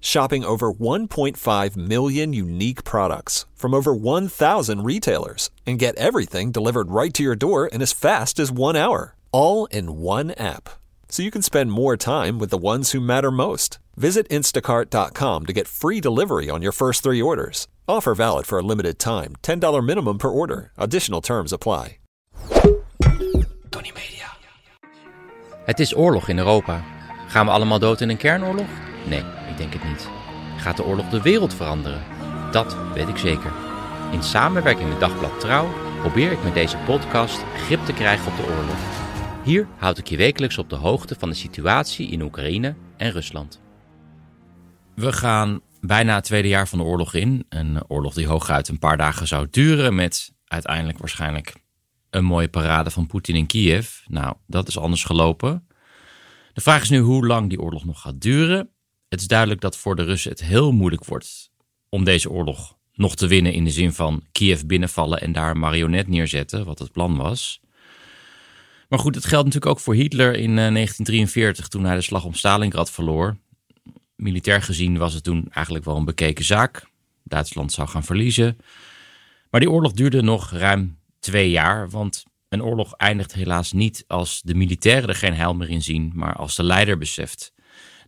Shopping over 1.5 million unique products from over 1,000 retailers and get everything delivered right to your door in as fast as one hour, all in one app. So you can spend more time with the ones who matter most. Visit instacart.com to get free delivery on your first three orders. Offer valid for a limited time. $10 minimum per order. Additional terms apply. Tony Media. Het is oorlog in Europa. Gaan we allemaal dood in een kernoorlog? Nee, denk het niet. Gaat de oorlog de wereld veranderen? Dat weet ik zeker. In samenwerking met Dagblad Trouw probeer ik met deze podcast grip te krijgen op de oorlog. Hier houd ik je wekelijks op de hoogte van de situatie in Oekraïne en Rusland. We gaan bijna het tweede jaar van de oorlog in. Een oorlog die hooguit een paar dagen zou duren met uiteindelijk waarschijnlijk een mooie parade van Poetin in Kiev. Nou, dat is anders gelopen. De vraag is nu hoe lang die oorlog nog gaat duren. Het is duidelijk dat voor de Russen het heel moeilijk wordt om deze oorlog nog te winnen in de zin van Kiev binnenvallen en daar marionet neerzetten, wat het plan was. Maar goed, het geldt natuurlijk ook voor Hitler in 1943 toen hij de slag om Stalingrad verloor. Militair gezien was het toen eigenlijk wel een bekeken zaak. Duitsland zou gaan verliezen. Maar die oorlog duurde nog ruim twee jaar, want een oorlog eindigt helaas niet als de militairen er geen heil meer in zien, maar als de leider beseft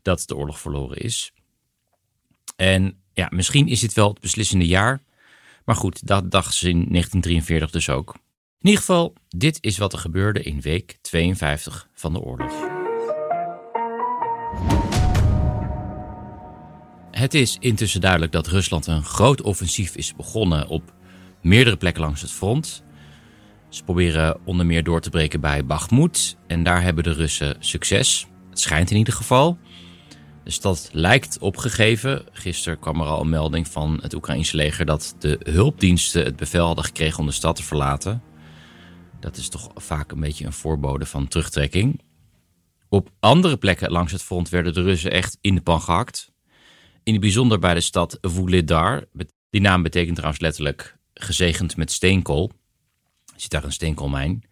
dat de oorlog verloren is. En ja, misschien is dit wel het beslissende jaar, maar goed, dat dachten ze in 1943 dus ook. In ieder geval, dit is wat er gebeurde in week 52 van de oorlog. Het is intussen duidelijk dat Rusland een groot offensief is begonnen op meerdere plekken langs het front. Ze proberen onder meer door te breken bij Bakhmut en daar hebben de Russen succes. Het schijnt in ieder geval. De stad lijkt opgegeven. Gisteren kwam er al een melding van het Oekraïnse leger dat de hulpdiensten het bevel hadden gekregen om de stad te verlaten. Dat is toch vaak een beetje een voorbode van terugtrekking. Op andere plekken langs het front werden de Russen echt in de pan gehakt. In het bijzonder bij de stad Vuledar. Die naam betekent trouwens letterlijk gezegend met steenkool. Er zit daar een steenkoolmijn.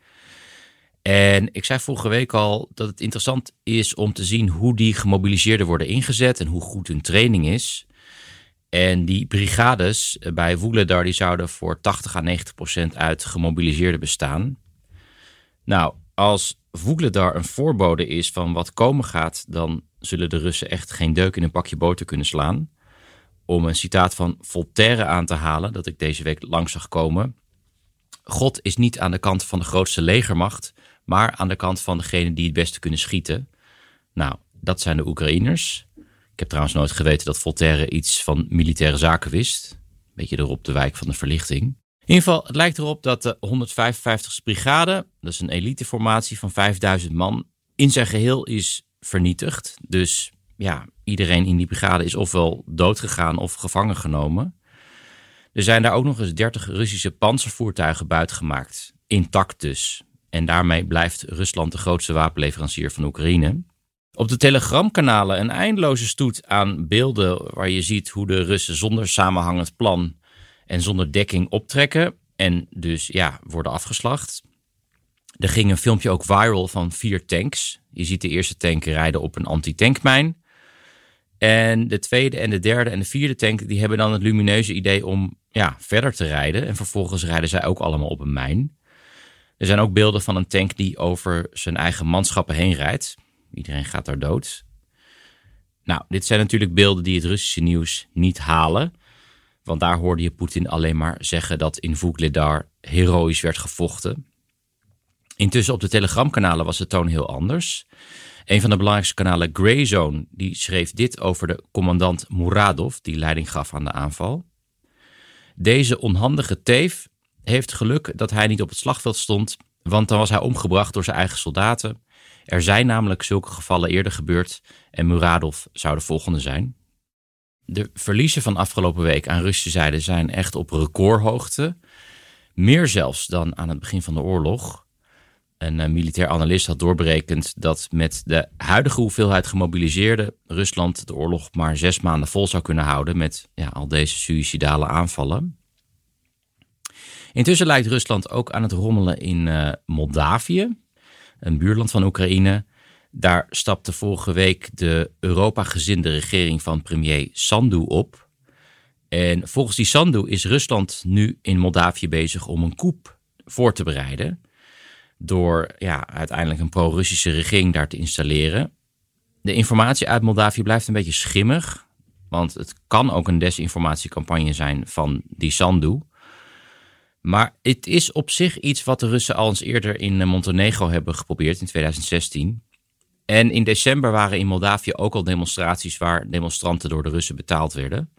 En ik zei vorige week al dat het interessant is om te zien hoe die gemobiliseerden worden ingezet en hoe goed hun training is. En die brigades bij Vuledar die zouden voor 80 à 90 procent uit gemobiliseerden bestaan. Nou, als Vuledar een voorbode is van wat komen gaat, dan zullen de Russen echt geen deuk in een pakje boter kunnen slaan. Om een citaat van Voltaire aan te halen, dat ik deze week langs zag komen. God is niet aan de kant van de grootste legermacht, maar aan de kant van degene die het beste kunnen schieten. Nou, dat zijn de Oekraïners. Ik heb trouwens nooit geweten dat Voltaire iets van militaire zaken wist. Beetje erop de wijk van de verlichting. In ieder geval, het lijkt erop dat de 155ste brigade, dat is een eliteformatie van 5000 man, in zijn geheel is vernietigd. Dus ja, iedereen in die brigade is ofwel doodgegaan of gevangen genomen. Er zijn daar ook nog eens 30 Russische panzervoertuigen buitgemaakt. Intact dus. En daarmee blijft Rusland de grootste wapenleverancier van Oekraïne. Op de telegramkanalen een eindeloze stoet aan beelden waar je ziet hoe de Russen zonder samenhangend plan en zonder dekking optrekken en dus ja, worden afgeslacht. Er ging een filmpje ook viral van vier tanks. Je ziet de eerste tank rijden op een anti-tankmijn. En de tweede en de derde en de vierde tank die hebben dan het lumineuze idee om ja, verder te rijden. En vervolgens rijden zij ook allemaal op een mijn. Er zijn ook beelden van een tank die over zijn eigen manschappen heen rijdt. Iedereen gaat daar dood. Nou, dit zijn natuurlijk beelden die het Russische nieuws niet halen. Want daar hoorde je Poetin alleen maar zeggen dat in Vuglidar heroïs werd gevochten. Intussen op de telegramkanalen was de toon heel anders. Een van de belangrijkste kanalen, Grey Zone, die schreef dit over de commandant Muradov, die leiding gaf aan de aanval. Deze onhandige teef heeft geluk dat hij niet op het slagveld stond, want dan was hij omgebracht door zijn eigen soldaten. Er zijn namelijk zulke gevallen eerder gebeurd en Muradov zou de volgende zijn. de verliezen van afgelopen week aan Russische zijde zijn echt op recordhoogte. Meer zelfs dan aan het begin van de oorlog. Een uh, militair analist had doorberekend dat met de huidige hoeveelheid gemobiliseerden Rusland de oorlog maar zes maanden vol zou kunnen houden met ja, al deze suïcidale aanvallen. Intussen lijkt Rusland ook aan het rommelen in uh, Moldavië, een buurland van Oekraïne. Daar stapte vorige week de Europa-gezinde regering van premier Sandu op. En volgens die Sandu is Rusland nu in Moldavië bezig om een coup voor te bereiden. Door ja, uiteindelijk een pro-Russische regering daar te installeren. De informatie uit Moldavië blijft een beetje schimmig. Want het kan ook een desinformatiecampagne zijn van die Sandu. Maar het is op zich iets wat de Russen al eens eerder in Montenegro hebben geprobeerd in 2016. En in december waren in Moldavië ook al demonstraties waar demonstranten door de Russen betaald werden.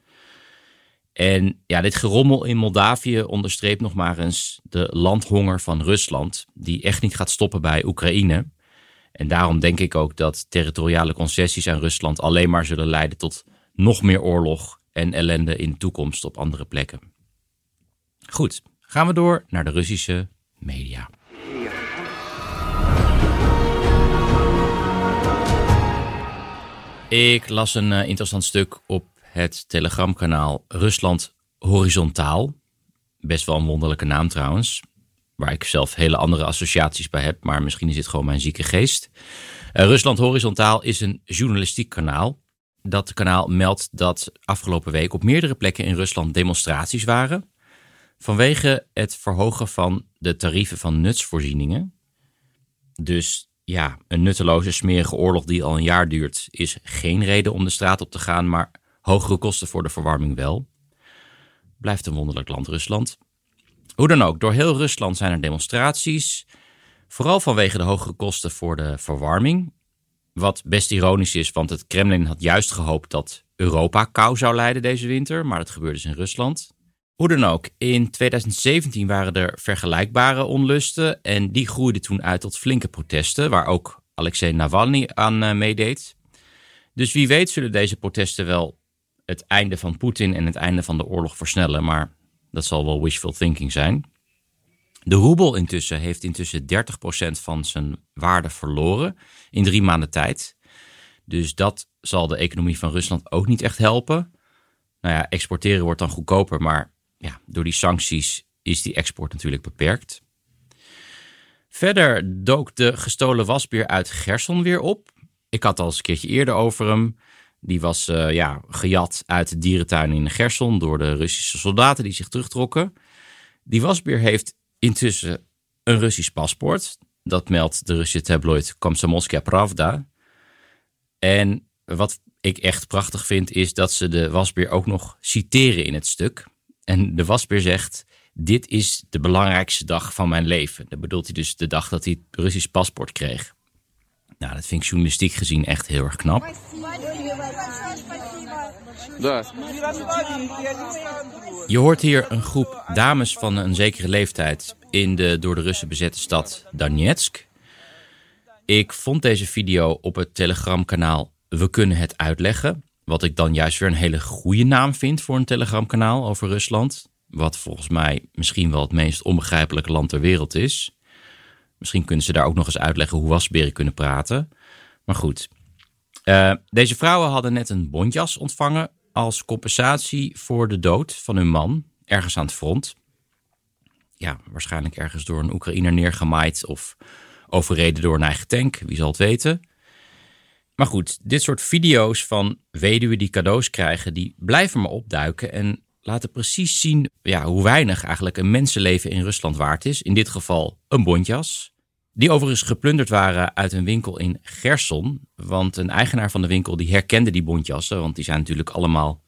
En ja, dit gerommel in Moldavië onderstreept nog maar eens de landhonger van Rusland, die echt niet gaat stoppen bij Oekraïne. En daarom denk ik ook dat territoriale concessies aan Rusland alleen maar zullen leiden tot nog meer oorlog en ellende in de toekomst op andere plekken. Goed, gaan we door naar de Russische media. Ik las een uh, interessant stuk op het telegramkanaal Rusland Horizontaal. Best wel een wonderlijke naam trouwens. Waar ik zelf hele andere associaties bij heb, maar misschien is dit gewoon mijn zieke geest. Uh, Rusland Horizontaal is een journalistiek kanaal. Dat kanaal meldt dat afgelopen week op meerdere plekken in Rusland demonstraties waren. Vanwege het verhogen van de tarieven van nutsvoorzieningen. Dus ja, een nutteloze, smerige oorlog die al een jaar duurt, is geen reden om de straat op te gaan, maar hogere kosten voor de verwarming wel. Blijft een wonderlijk land Rusland. Hoe dan ook, door heel Rusland zijn er demonstraties, vooral vanwege de hogere kosten voor de verwarming. Wat best ironisch is, want het Kremlin had juist gehoopt dat Europa kou zou lijden deze winter, maar dat gebeurde dus in Rusland. Hoe dan ook, in 2017 waren er vergelijkbare onlusten en die groeiden toen uit tot flinke protesten, waar ook Alexei Navalny aan uh, meedeed. Dus wie weet zullen deze protesten wel het einde van Poetin en het einde van de oorlog versnellen, maar dat zal wel wishful thinking zijn. De roebel intussen heeft intussen 30% van zijn waarde verloren in drie maanden tijd. Dus dat zal de economie van Rusland ook niet echt helpen. Nou ja, exporteren wordt dan goedkoper, maar ja, door die sancties is die export natuurlijk beperkt. Verder dook de gestolen wasbeer uit Gerson weer op. Ik had al eens een keertje eerder over hem. Die was uh, ja, gejat uit de dierentuin in Gerson door de Russische soldaten die zich terugtrokken. Die wasbeer heeft intussen een Russisch paspoort. Dat meldt de Russische tabloid Komsomolskaya Pravda. En wat ik echt prachtig vind is dat ze de wasbeer ook nog citeren in het stuk. En de wasbeer zegt: Dit is de belangrijkste dag van mijn leven. Dat bedoelt hij dus de dag dat hij het Russisch paspoort kreeg. Nou, dat vind ik journalistiek gezien echt heel erg knap. Je hoort hier een groep dames van een zekere leeftijd in de door de Russen bezette stad Donetsk. Ik vond deze video op het Telegram-kanaal We kunnen het uitleggen. Wat ik dan juist weer een hele goede naam vind voor een telegramkanaal over Rusland. Wat volgens mij misschien wel het meest onbegrijpelijke land ter wereld is. Misschien kunnen ze daar ook nog eens uitleggen hoe wasberen kunnen praten. Maar goed. Uh, deze vrouwen hadden net een bontjas ontvangen als compensatie voor de dood van hun man ergens aan het front. Ja, waarschijnlijk ergens door een Oekraïner neergemaaid of overreden door een eigen tank, wie zal het weten. Maar goed, dit soort video's van weduwen die cadeaus krijgen, die blijven maar opduiken en laten precies zien ja, hoe weinig eigenlijk een mensenleven in Rusland waard is. In dit geval een bontjas. Die overigens geplunderd waren uit een winkel in Gerson. Want een eigenaar van de winkel die herkende die bontjassen, want die zijn natuurlijk allemaal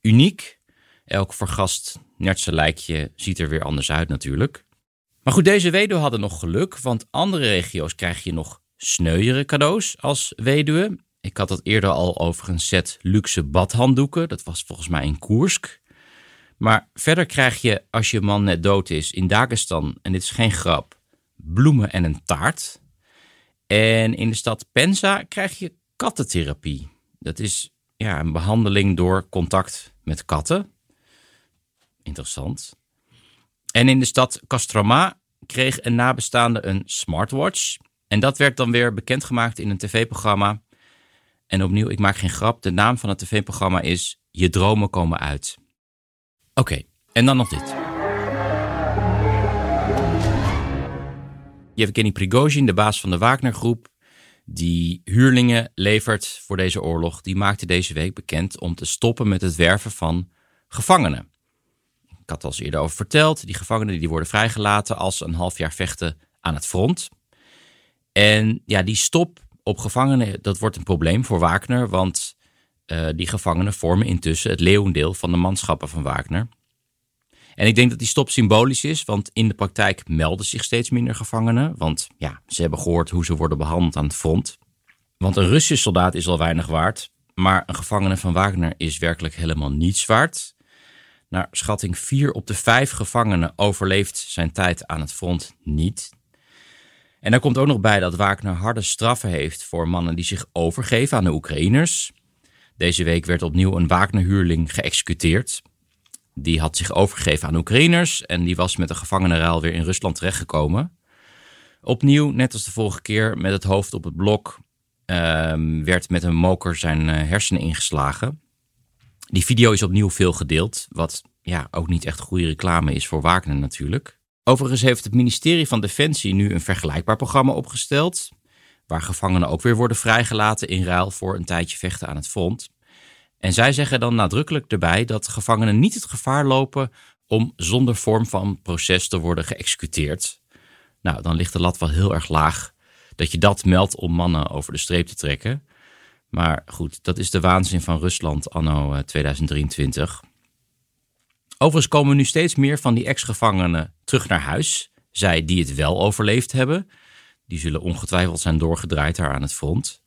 uniek. Elk vergast nertse lijkje ziet er weer anders uit natuurlijk. Maar goed, deze weduwe hadden nog geluk, want andere regio's krijg je nog sneuiere cadeaus als weduwe. Ik had het eerder al over een set luxe badhanddoeken. Dat was volgens mij in Koersk. Maar verder krijg je, als je man net dood is, in Dagestan, en dit is geen grap, bloemen en een taart. En in de stad Penza krijg je kattentherapie. Dat is ja, een behandeling door contact met katten. Interessant. En in de stad Castroma kreeg een nabestaande een smartwatch. En dat werd dan weer bekendgemaakt in een tv-programma. En opnieuw, ik maak geen grap. De naam van het tv-programma is Je dromen komen uit. Oké, en dan nog dit. Yevgeny Prigozhin, de baas van de Wagner-groep, die huurlingen levert voor deze oorlog, die maakte deze week bekend om te stoppen met het werven van gevangenen. Ik had al eens eerder over verteld, die gevangenen die worden vrijgelaten als ze een half jaar vechten aan het front. En ja, die stop op gevangenen, dat wordt een probleem voor Wagner, want uh, die gevangenen vormen intussen het leeuwendeel van de manschappen van Wagner. En ik denk dat die stop symbolisch is, want in de praktijk melden zich steeds minder gevangenen. Want ja, ze hebben gehoord hoe ze worden behandeld aan het front. Want een Russische soldaat is al weinig waard, maar een gevangene van Wagner is werkelijk helemaal niets waard. Naar schatting 4 op de 5 gevangenen overleeft zijn tijd aan het front niet. En er komt ook nog bij dat Wagner harde straffen heeft voor mannen die zich overgeven aan de Oekraïners. Deze week werd opnieuw een Wagner-huurling geëxecuteerd. Die had zich overgegeven aan Oekraïners en die was met een gevangenenruil weer in Rusland terechtgekomen. Opnieuw, net als de vorige keer, met het hoofd op het blok, ehm, werd met een moker zijn uh, hersenen ingeslagen. Die video is opnieuw veel gedeeld, wat ja, ook niet echt goede reclame is voor Wagner natuurlijk. Overigens heeft het ministerie van Defensie nu een vergelijkbaar programma opgesteld, waar gevangenen ook weer worden vrijgelaten in ruil voor een tijdje vechten aan het front. En zij zeggen dan nadrukkelijk erbij dat gevangenen niet het gevaar lopen om zonder vorm van proces te worden geëxecuteerd. Nou, dan ligt de lat wel heel erg laag dat je dat meldt om mannen over de streep te trekken. Maar goed, dat is de waanzin van Rusland anno 2023. Overigens komen nu steeds meer van die ex-gevangenen terug naar huis. Zij die het wel overleefd hebben, die zullen ongetwijfeld zijn doorgedraaid daar aan het front.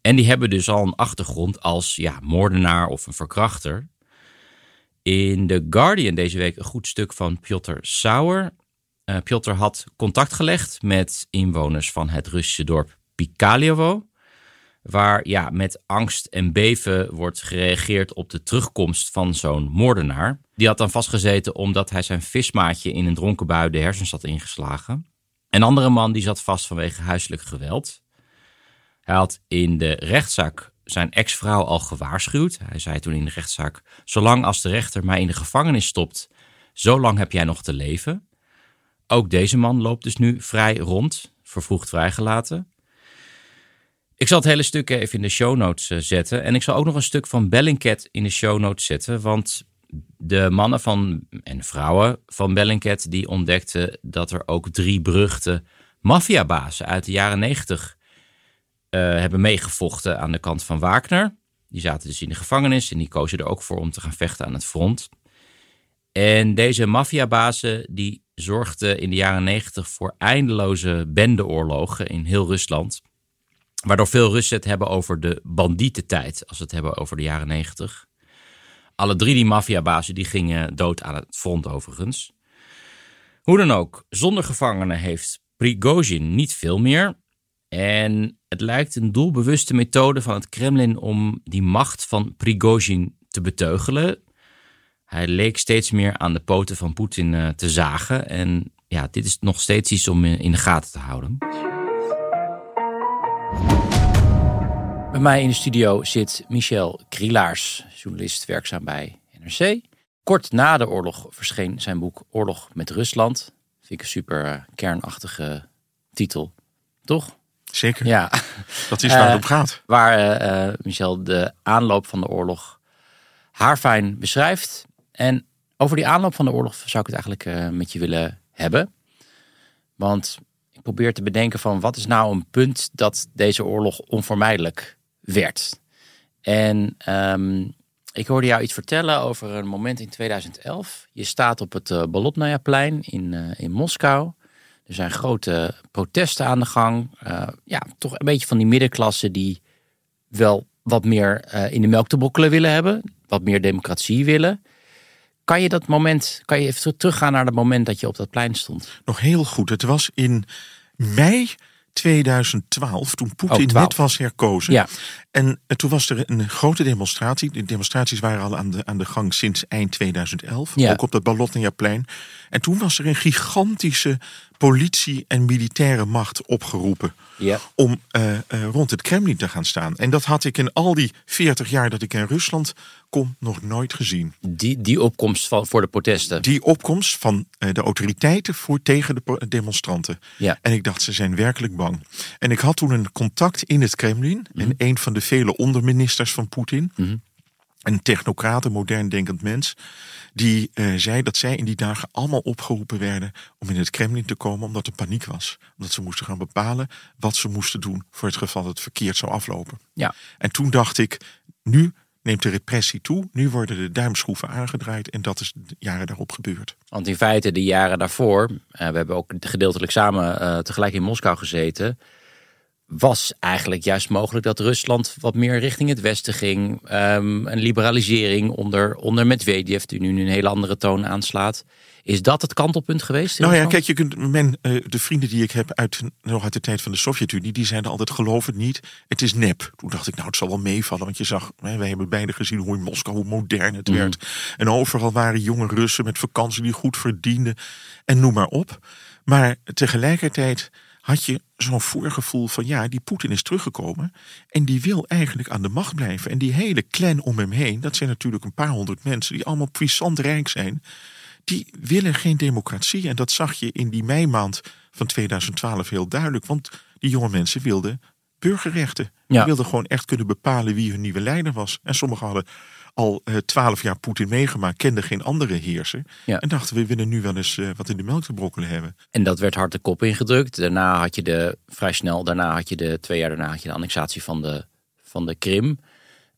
En die hebben dus al een achtergrond als ja, moordenaar of een verkrachter. In The Guardian deze week een goed stuk van Piotr Sauer. Uh, Piotr had contact gelegd met inwoners van het Russische dorp Pikaliovo. Waar ja, met angst en beven wordt gereageerd op de terugkomst van zo'n moordenaar. Die had dan vastgezeten omdat hij zijn vismaatje in een dronken bui de hersens had ingeslagen. Een andere man die zat vast vanwege huiselijk geweld. Hij had in de rechtszaak zijn ex-vrouw al gewaarschuwd. Hij zei toen in de rechtszaak: Zolang als de rechter mij in de gevangenis stopt, zolang heb jij nog te leven. Ook deze man loopt dus nu vrij rond, vervroegd vrijgelaten. Ik zal het hele stuk even in de show notes eh, zetten. En ik zal ook nog een stuk van Bellingcat in de show notes zetten. Want de mannen van, en vrouwen van Bellingcat die ontdekten dat er ook drie beruchte maffiabazen uit de jaren negentig uh, hebben meegevochten aan de kant van Wagner. Die zaten dus in de gevangenis en die kozen er ook voor om te gaan vechten aan het front. En deze maffiabazen die zorgden in de jaren negentig voor eindeloze bendeoorlogen in heel Rusland. Waardoor veel Russen het hebben over de bandietentijd, als we het hebben over de jaren negentig. Alle drie die maffiabazen die gingen dood aan het front overigens. Hoe dan ook, zonder gevangenen heeft Prigozhin niet veel meer. En het lijkt een doelbewuste methode van het Kremlin om die macht van Prigozhin te beteugelen. Hij leek steeds meer aan de poten van Poetin eh, te zagen. En ja, dit is nog steeds iets om in de gaten te houden. Bij mij in de studio zit Michel Krielaars, journalist werkzaam bij NRC. Kort na de oorlog verscheen zijn boek Oorlog met Rusland. Vind ik een super eh, kernachtige titel, toch? Zeker. Ja. Dat is waar het om gaat. Waar uh, Michel de aanloop van de oorlog haarfijn beschrijft. En over die aanloop van de oorlog zou ik het eigenlijk uh, met je willen hebben. Want probeer te bedenken van wat is nou een punt dat deze oorlog onvermijdelijk werd. En um, ik hoorde jou iets vertellen over een moment in 2011. Je staat op het uh, Bolotnaya-plein in, uh, in Moskou. Er zijn grote protesten aan de gang. Uh, ja, toch een beetje van die middenklasse die wel wat meer in de melk te brokkelen willen hebben. Wat meer democratie willen. Kan je dat moment, kan je even teruggaan naar het moment dat je op dat plein stond? Nog heel goed. Het was in mei 2012, toen Poetin Oh, 12. net was herkozen. Ja. En eh, toen was er een grote demonstratie. De demonstraties waren al aan de, aan de gang sinds eind 2011. Ja. Ook op dat Balotniaplein. En toen was er een gigantische politie- en militaire macht opgeroepen. Ja. Om eh, eh, rond het Kremlin te gaan staan. En dat had ik in al die 40 jaar dat ik in Rusland kom nog nooit gezien. Die, die opkomst van, voor de protesten. Die opkomst van eh, de autoriteiten voor, tegen de demonstranten. Ja. En ik dacht, ze zijn werkelijk bang. En ik had toen een contact in het Kremlin. En een van de vele onderministers van Poetin. Een technocraat, een modern denkend mens. Die eh, zei dat zij in die dagen allemaal opgeroepen werden om in het Kremlin te komen omdat er paniek was. Omdat ze moesten gaan bepalen wat ze moesten doen voor het geval dat het verkeerd zou aflopen. Ja. En toen dacht ik, nu neemt de repressie toe. Nu worden de duimschroeven aangedraaid. En dat is de jaren daarop gebeurd. Want in feite, de jaren daarvoor, eh, we hebben ook gedeeltelijk samen eh, tegelijk in Moskou gezeten. Was eigenlijk juist mogelijk dat Rusland wat meer richting het westen ging. Ehm, een liberalisering onder, onder Medvedev, die nu een hele andere toon aanslaat. Is dat het kantelpunt geweest? Nou ja, kijk, je kunt, men, eh, de vrienden die ik heb uit, nog uit de tijd van de Sovjet-Unie, die zeiden altijd: geloof het niet, het is nep. Toen dacht ik, nou, het zal wel meevallen, want je zag, hè, wij hebben beide gezien hoe in Moskou, hoe modern het werd. En overal waren jonge Russen met vakantie die goed verdienden en noem maar op. Maar tegelijkertijd had je zo'n voorgevoel van ja, die Poetin is teruggekomen en die wil eigenlijk aan de macht blijven. En die hele clan om hem heen, dat zijn natuurlijk een paar honderd mensen die allemaal puissant rijk zijn die willen geen democratie. En dat zag je in die meimaand van 2012 heel duidelijk. Want die jonge mensen wilden burgerrechten. Ja. Die wilden gewoon echt kunnen bepalen wie hun nieuwe leider was. En sommigen hadden al twaalf jaar Poetin meegemaakt, kenden geen andere heerser. Ja. En dachten, we willen nu wel eens eh, wat in de melk te brokkelen hebben. En dat werd hard de kop ingedrukt. Daarna had je de, vrij snel, daarna had je de, twee jaar daarna had je de annexatie van de, van de Krim.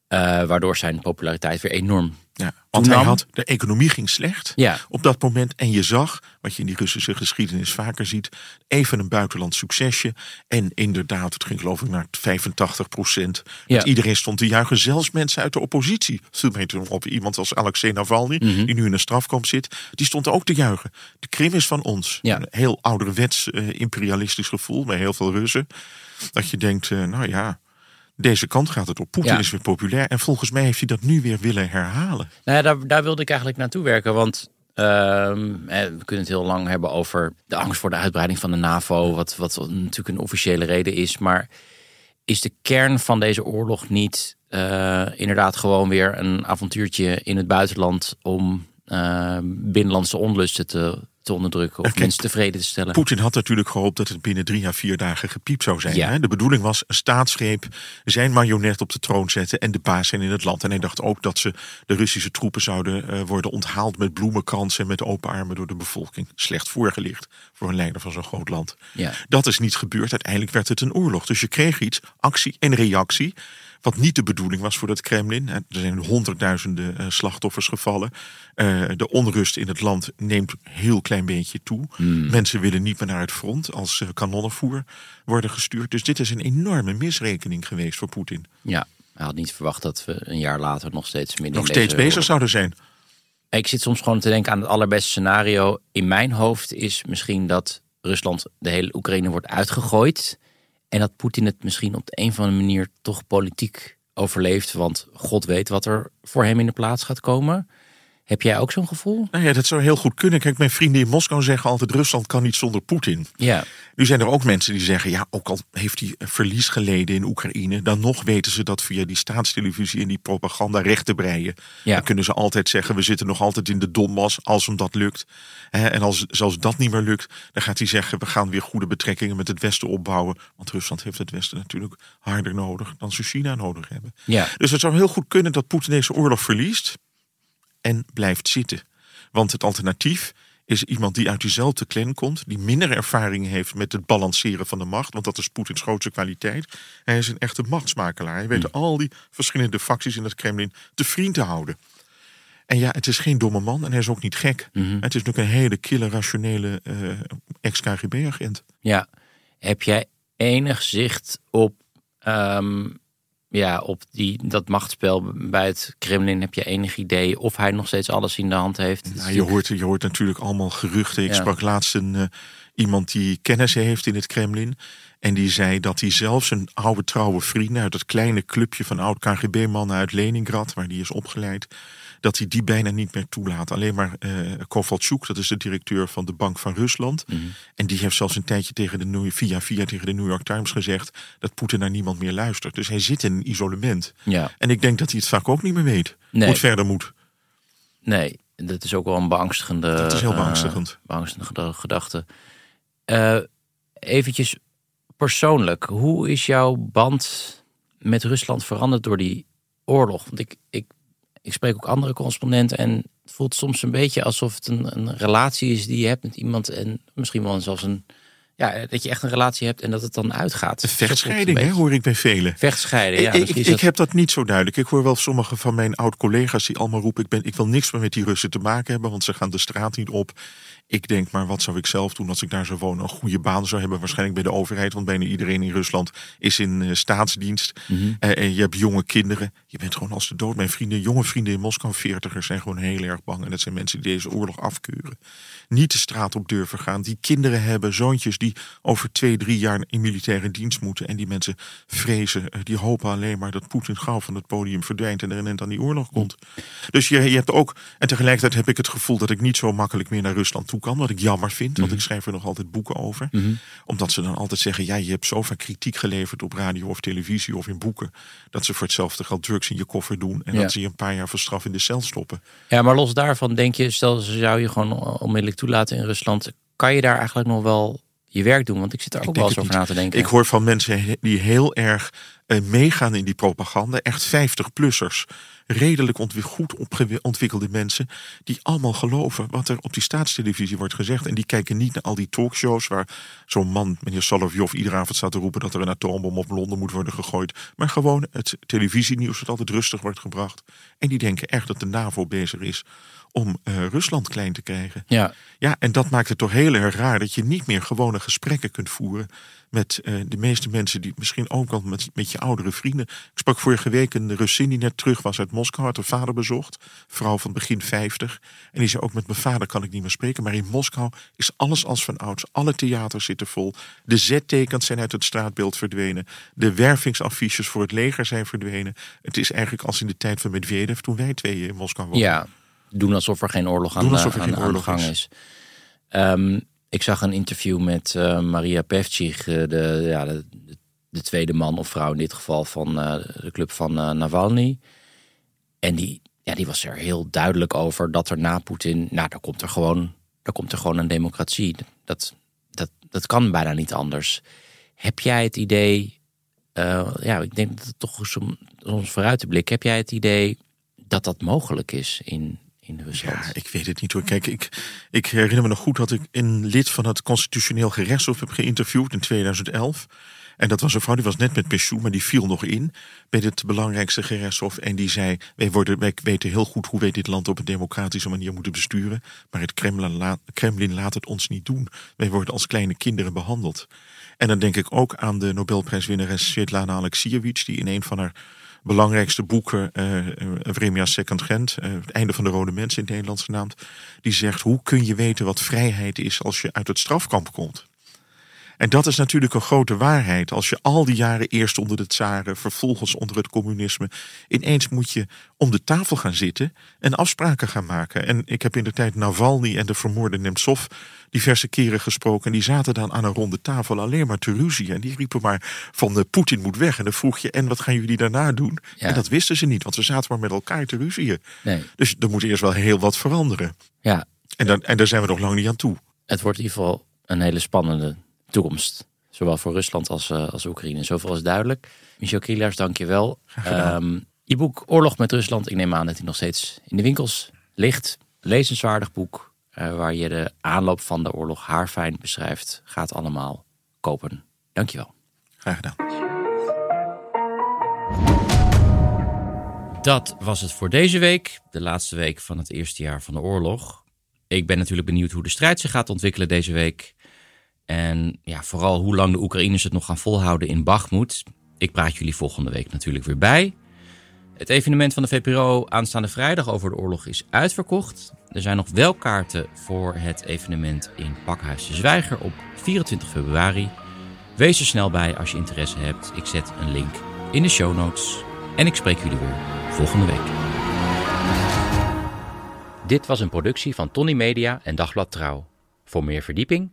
Eh, waardoor zijn populariteit weer enorm Ja, want hij had, de economie ging slecht Ja. op dat moment. En je zag, wat je in die Russische geschiedenis vaker ziet, even een buitenland succesje. En inderdaad, het ging geloof ik naar 85 procent. Ja. Iedereen stond te juichen, zelfs mensen uit de oppositie. Toen op iemand als Alexei Navalny, Mhm. die nu in een strafkamp zit. Die stond ook te juichen. De Krim is van ons. Ja. Een heel ouderwets eh, imperialistisch gevoel bij heel veel Russen. Dat je denkt, eh, nou ja, deze kant gaat het op. Poetin Ja. is weer populair. En volgens mij heeft hij dat nu weer willen herhalen. Nou ja, daar, daar wilde ik eigenlijk naartoe werken. Want ehm, eh, we kunnen het heel lang hebben over de angst voor de uitbreiding van de NAVO. Wat, wat natuurlijk een officiële reden is. Maar is de kern van deze oorlog niet eh, inderdaad gewoon weer een avontuurtje in het buitenland om eh, binnenlandse onlusten te, te onderdrukken of kijk, mensen tevreden te stellen? Poetin had natuurlijk gehoopt dat het binnen drie à vier dagen gepiept zou zijn. Ja. Hè? De bedoeling was een staatsgreep, zijn marionet op de troon zetten en de baas zijn in het land. En hij dacht ook dat ze de Russische troepen zouden eh, worden onthaald met bloemenkransen en met open armen door de bevolking. Slecht voorgelicht voor een leider van zo'n groot land. Ja. Dat is niet gebeurd. Uiteindelijk werd het een oorlog. Dus je kreeg iets, actie en reactie. Wat niet de bedoeling was voor het Kremlin. Er zijn honderdduizenden eh, slachtoffers gevallen. Eh, de onrust in het land neemt een heel klein beetje toe. Mensen willen niet meer naar het front als eh, kanonnenvoer worden gestuurd. Dus dit is een enorme misrekening geweest voor Poetin. Ja, hij had niet verwacht dat we een jaar later nog steeds midden Nog steeds bezig oorlog- zouden zijn. Ik zit soms gewoon te denken aan het allerbeste scenario. In mijn hoofd is misschien dat Rusland de hele Oekraïne wordt uitgegooid. En dat Poetin het misschien op de een of andere manier toch politiek overleeft. Want God weet wat er voor hem in de plaats gaat komen. Heb jij ook zo'n gevoel? Nou ja, dat zou heel goed kunnen. Kijk, mijn vrienden in Moskou zeggen altijd: Rusland kan niet zonder Poetin. Ja, Nu zijn er ook mensen die zeggen: ja, ook al heeft hij verlies geleden in Oekraïne, dan nog weten ze dat via die staatstelevisie en die propaganda recht te breien. Ja. Dan kunnen ze altijd zeggen: we zitten nog altijd in de Donbass als hem dat lukt. En als zelfs dat niet meer lukt, dan gaat hij zeggen: we gaan weer goede betrekkingen met het Westen opbouwen. Want Rusland heeft het Westen natuurlijk harder nodig dan ze China nodig hebben. ja. Dus het zou heel goed kunnen dat Poetin deze oorlog verliest en blijft zitten. Want het alternatief is iemand die uit diezelfde clan komt, die minder ervaring heeft met het balanceren van de macht, want dat is Poetins grootste kwaliteit. Hij is een echte machtsmakelaar. Hij weet al die verschillende facties in het Kremlin te vriend te houden. En ja, het is geen domme man en hij is ook niet gek. Het is natuurlijk een hele kille, rationele eh, ex-KGB-agent. ja. Heb jij enig zicht op, ehm, ja, op die, dat machtsspel bij het Kremlin? Heb je enig idee of hij nog steeds alles in de hand heeft? Nou, je, hoort, je hoort natuurlijk allemaal geruchten. Ik Ja. sprak laatst een, eh, iemand die kennissen heeft in het Kremlin. En die zei dat hij zelfs een oude trouwe vrienden uit het kleine clubje van oud KGB-mannen uit Leningrad, waar die is opgeleid, dat hij die bijna niet meer toelaat. Alleen maar uh, Kovalchuk, dat is de directeur van de Bank van Rusland. Mhm. En die heeft zelfs een tijdje tegen de New, via via tegen de New York Times gezegd dat Poetin naar niemand meer luistert. Dus hij zit in isolement. Ja. En ik denk dat hij het vaak ook niet meer weet Nee. hoe het verder moet. Nee, dat is ook wel een beangstigende, Dat is heel eh, beangstigend. beangstigende gedachte. Eh eventjes persoonlijk, hoe is jouw band met Rusland veranderd door die oorlog? Want ik, ik, ik spreek ook andere correspondenten en het voelt soms een beetje alsof het een, een relatie is die je hebt met iemand en misschien wel zelfs een, ja, dat je echt een relatie hebt en dat het dan uitgaat. Het vechtscheiding, hè, hoor ik bij velen. Vechtscheiden, ja. ik, ik, heb dat niet zo duidelijk. Ik hoor wel sommige van mijn oud-collega's die allemaal roepen... Ik, ben, ik wil niks meer met die Russen te maken hebben... want ze gaan de straat niet op. Ik denk, maar wat zou ik zelf doen als ik daar zou wonen? Een goede baan zou hebben, waarschijnlijk bij de overheid... want bijna iedereen in Rusland is in eh, staatsdienst. Mhm. Eh, en je hebt jonge kinderen. Je bent gewoon als de dood. Mijn vrienden, jonge vrienden in Moskou, veertigers... zijn gewoon heel erg bang. En dat zijn mensen die deze oorlog afkeuren. Niet de straat op durven gaan. Die kinderen hebben, zoontjes die over twee, drie jaar... in militaire dienst moeten. En die mensen vrezen, eh, die hopen alleen maar... dat Poetin gauw van het podium verdwijnt... en er een eind aan die oorlog komt. Dus je, je hebt ook... En tegelijkertijd heb ik het gevoel dat ik niet zo makkelijk meer naar Rusland toe kan. Wat ik jammer vind, want ik schrijf er nog altijd boeken over. Omdat ze dan altijd zeggen... ja, je hebt zoveel kritiek geleverd op radio of televisie of in boeken... dat ze voor hetzelfde geld drugs in je koffer doen... en Ja. dat ze je een paar jaar voor straf in de cel stoppen. Ja, maar los daarvan denk je, stel ze zou je gewoon onmiddellijk toelaten in Rusland, kan je daar eigenlijk nog wel je werk doen? Want ik zit er ook wel eens over na te denken. Ik hoor van mensen die heel erg eh, meegaan in die propaganda. Echt 50-plussers. Redelijk goed ontwikkelde mensen. Die allemaal geloven wat er op die staatstelevisie wordt gezegd. En die kijken niet naar al die talkshows waar zo'n man, meneer Solovjov, iedere avond staat te roepen dat er een atoombom op Londen moet worden gegooid. Maar gewoon het televisienieuws dat altijd rustig wordt gebracht. En die denken echt dat de NAVO bezig is om eh, Rusland klein te krijgen. Ja, Ja, en dat maakt het toch heel erg raar dat je niet meer gewone gesprekken kunt voeren met eh, de meeste mensen die misschien ook wel met, met je oudere vrienden. Ik sprak vorige week een Russin die net terug was uit Moskou, had haar vader bezocht, vrouw van begin 50. En die zei ook met mijn vader kan ik niet meer spreken, maar in Moskou is alles als van ouds. Alle theaters zitten vol. De zettekens zijn uit het straatbeeld verdwenen. De wervingsaffiches voor het leger zijn verdwenen. Het is eigenlijk als in de tijd van Medvedev toen wij tweeën in Moskou woonden. ja, doen alsof er geen oorlog aan, de, aan, geen aan de oorlog gang is. is. Ehm, ik zag een interview met eh, Maria Pevcik, eh, de, ja, de, de tweede man of vrouw in dit geval van eh, de club van Navalny. En die, ja, die was er heel duidelijk over dat er na Poetin, nou, daar komt er gewoon, daar komt er gewoon een democratie. Dat, dat, dat kan bijna niet anders. Heb jij het idee, ja, ik denk dat het toch is om ons vooruit te blikken. Heb jij het idee dat dat mogelijk is in, in Rusland? Ja, ik weet het niet hoor. Kijk, ik, ik herinner me nog goed dat ik een lid van het constitutioneel gerechtshof heb geïnterviewd in 2011. En dat was een vrouw die was net met pensioen, maar die viel nog in bij het belangrijkste gerechtshof. En die zei: wij, worden, wij weten heel goed hoe wij dit land op een democratische manier moeten besturen. Maar het Kremlin laat, Kremlin laat het ons niet doen. Wij worden als kleine kinderen behandeld. En dan denk ik ook aan de Nobelprijswinnares Svetlana Alexievich, die in een van haar belangrijkste boeken, eh Vremia Second Gent, eh, het einde van de rode mensen in het Nederlands genaamd, die zegt: hoe kun je weten wat vrijheid is als je uit het strafkamp komt? En dat is natuurlijk een grote waarheid. Als je al die jaren eerst onder de tsaren, vervolgens onder het communisme, ineens moet je om de tafel gaan zitten en afspraken gaan maken. En ik heb in de tijd Navalny en de vermoorde Nemtsov diverse keren gesproken. En die zaten dan aan een ronde tafel alleen maar te ruzie. En die riepen maar van de Poetin moet weg. En dan vroeg je, en wat gaan jullie daarna doen? Ja. En dat wisten ze niet, want ze zaten maar met elkaar te ruzieën. Nee. Dus er moet eerst wel heel wat veranderen. Ja, En, dan, en daar zijn we nog lang niet aan toe. het wordt in ieder geval een hele spannende toekomst. Zowel voor Rusland als, eh, als Oekraïne. Zoveel is duidelijk. Michel Kielaars, dank je wel. Ehm, je boek Oorlog met Rusland. Ik neem aan dat hij nog steeds in de winkels ligt. Lezenswaardig boek. eh, waar je de aanloop van de oorlog haarfijn beschrijft. Gaat allemaal kopen. Dank je wel. Graag gedaan. Dat was het voor deze week. De laatste week van het eerste jaar van de oorlog. Ik ben natuurlijk benieuwd hoe de strijd zich gaat ontwikkelen deze week. En ja, vooral hoe lang de Oekraïners het nog gaan volhouden in Bakhmut. Ik praat jullie volgende week natuurlijk weer bij. Het evenement van de VPRO aanstaande vrijdag over de oorlog is uitverkocht. Er zijn nog wel kaarten voor het evenement in Pakhuis de Zwijger op 24 februari. Wees er snel bij als je interesse hebt. Ik zet een link in de show notes. En ik spreek jullie weer volgende week. Dit was een productie van Tony Media en Dagblad Trouw. Voor meer verdieping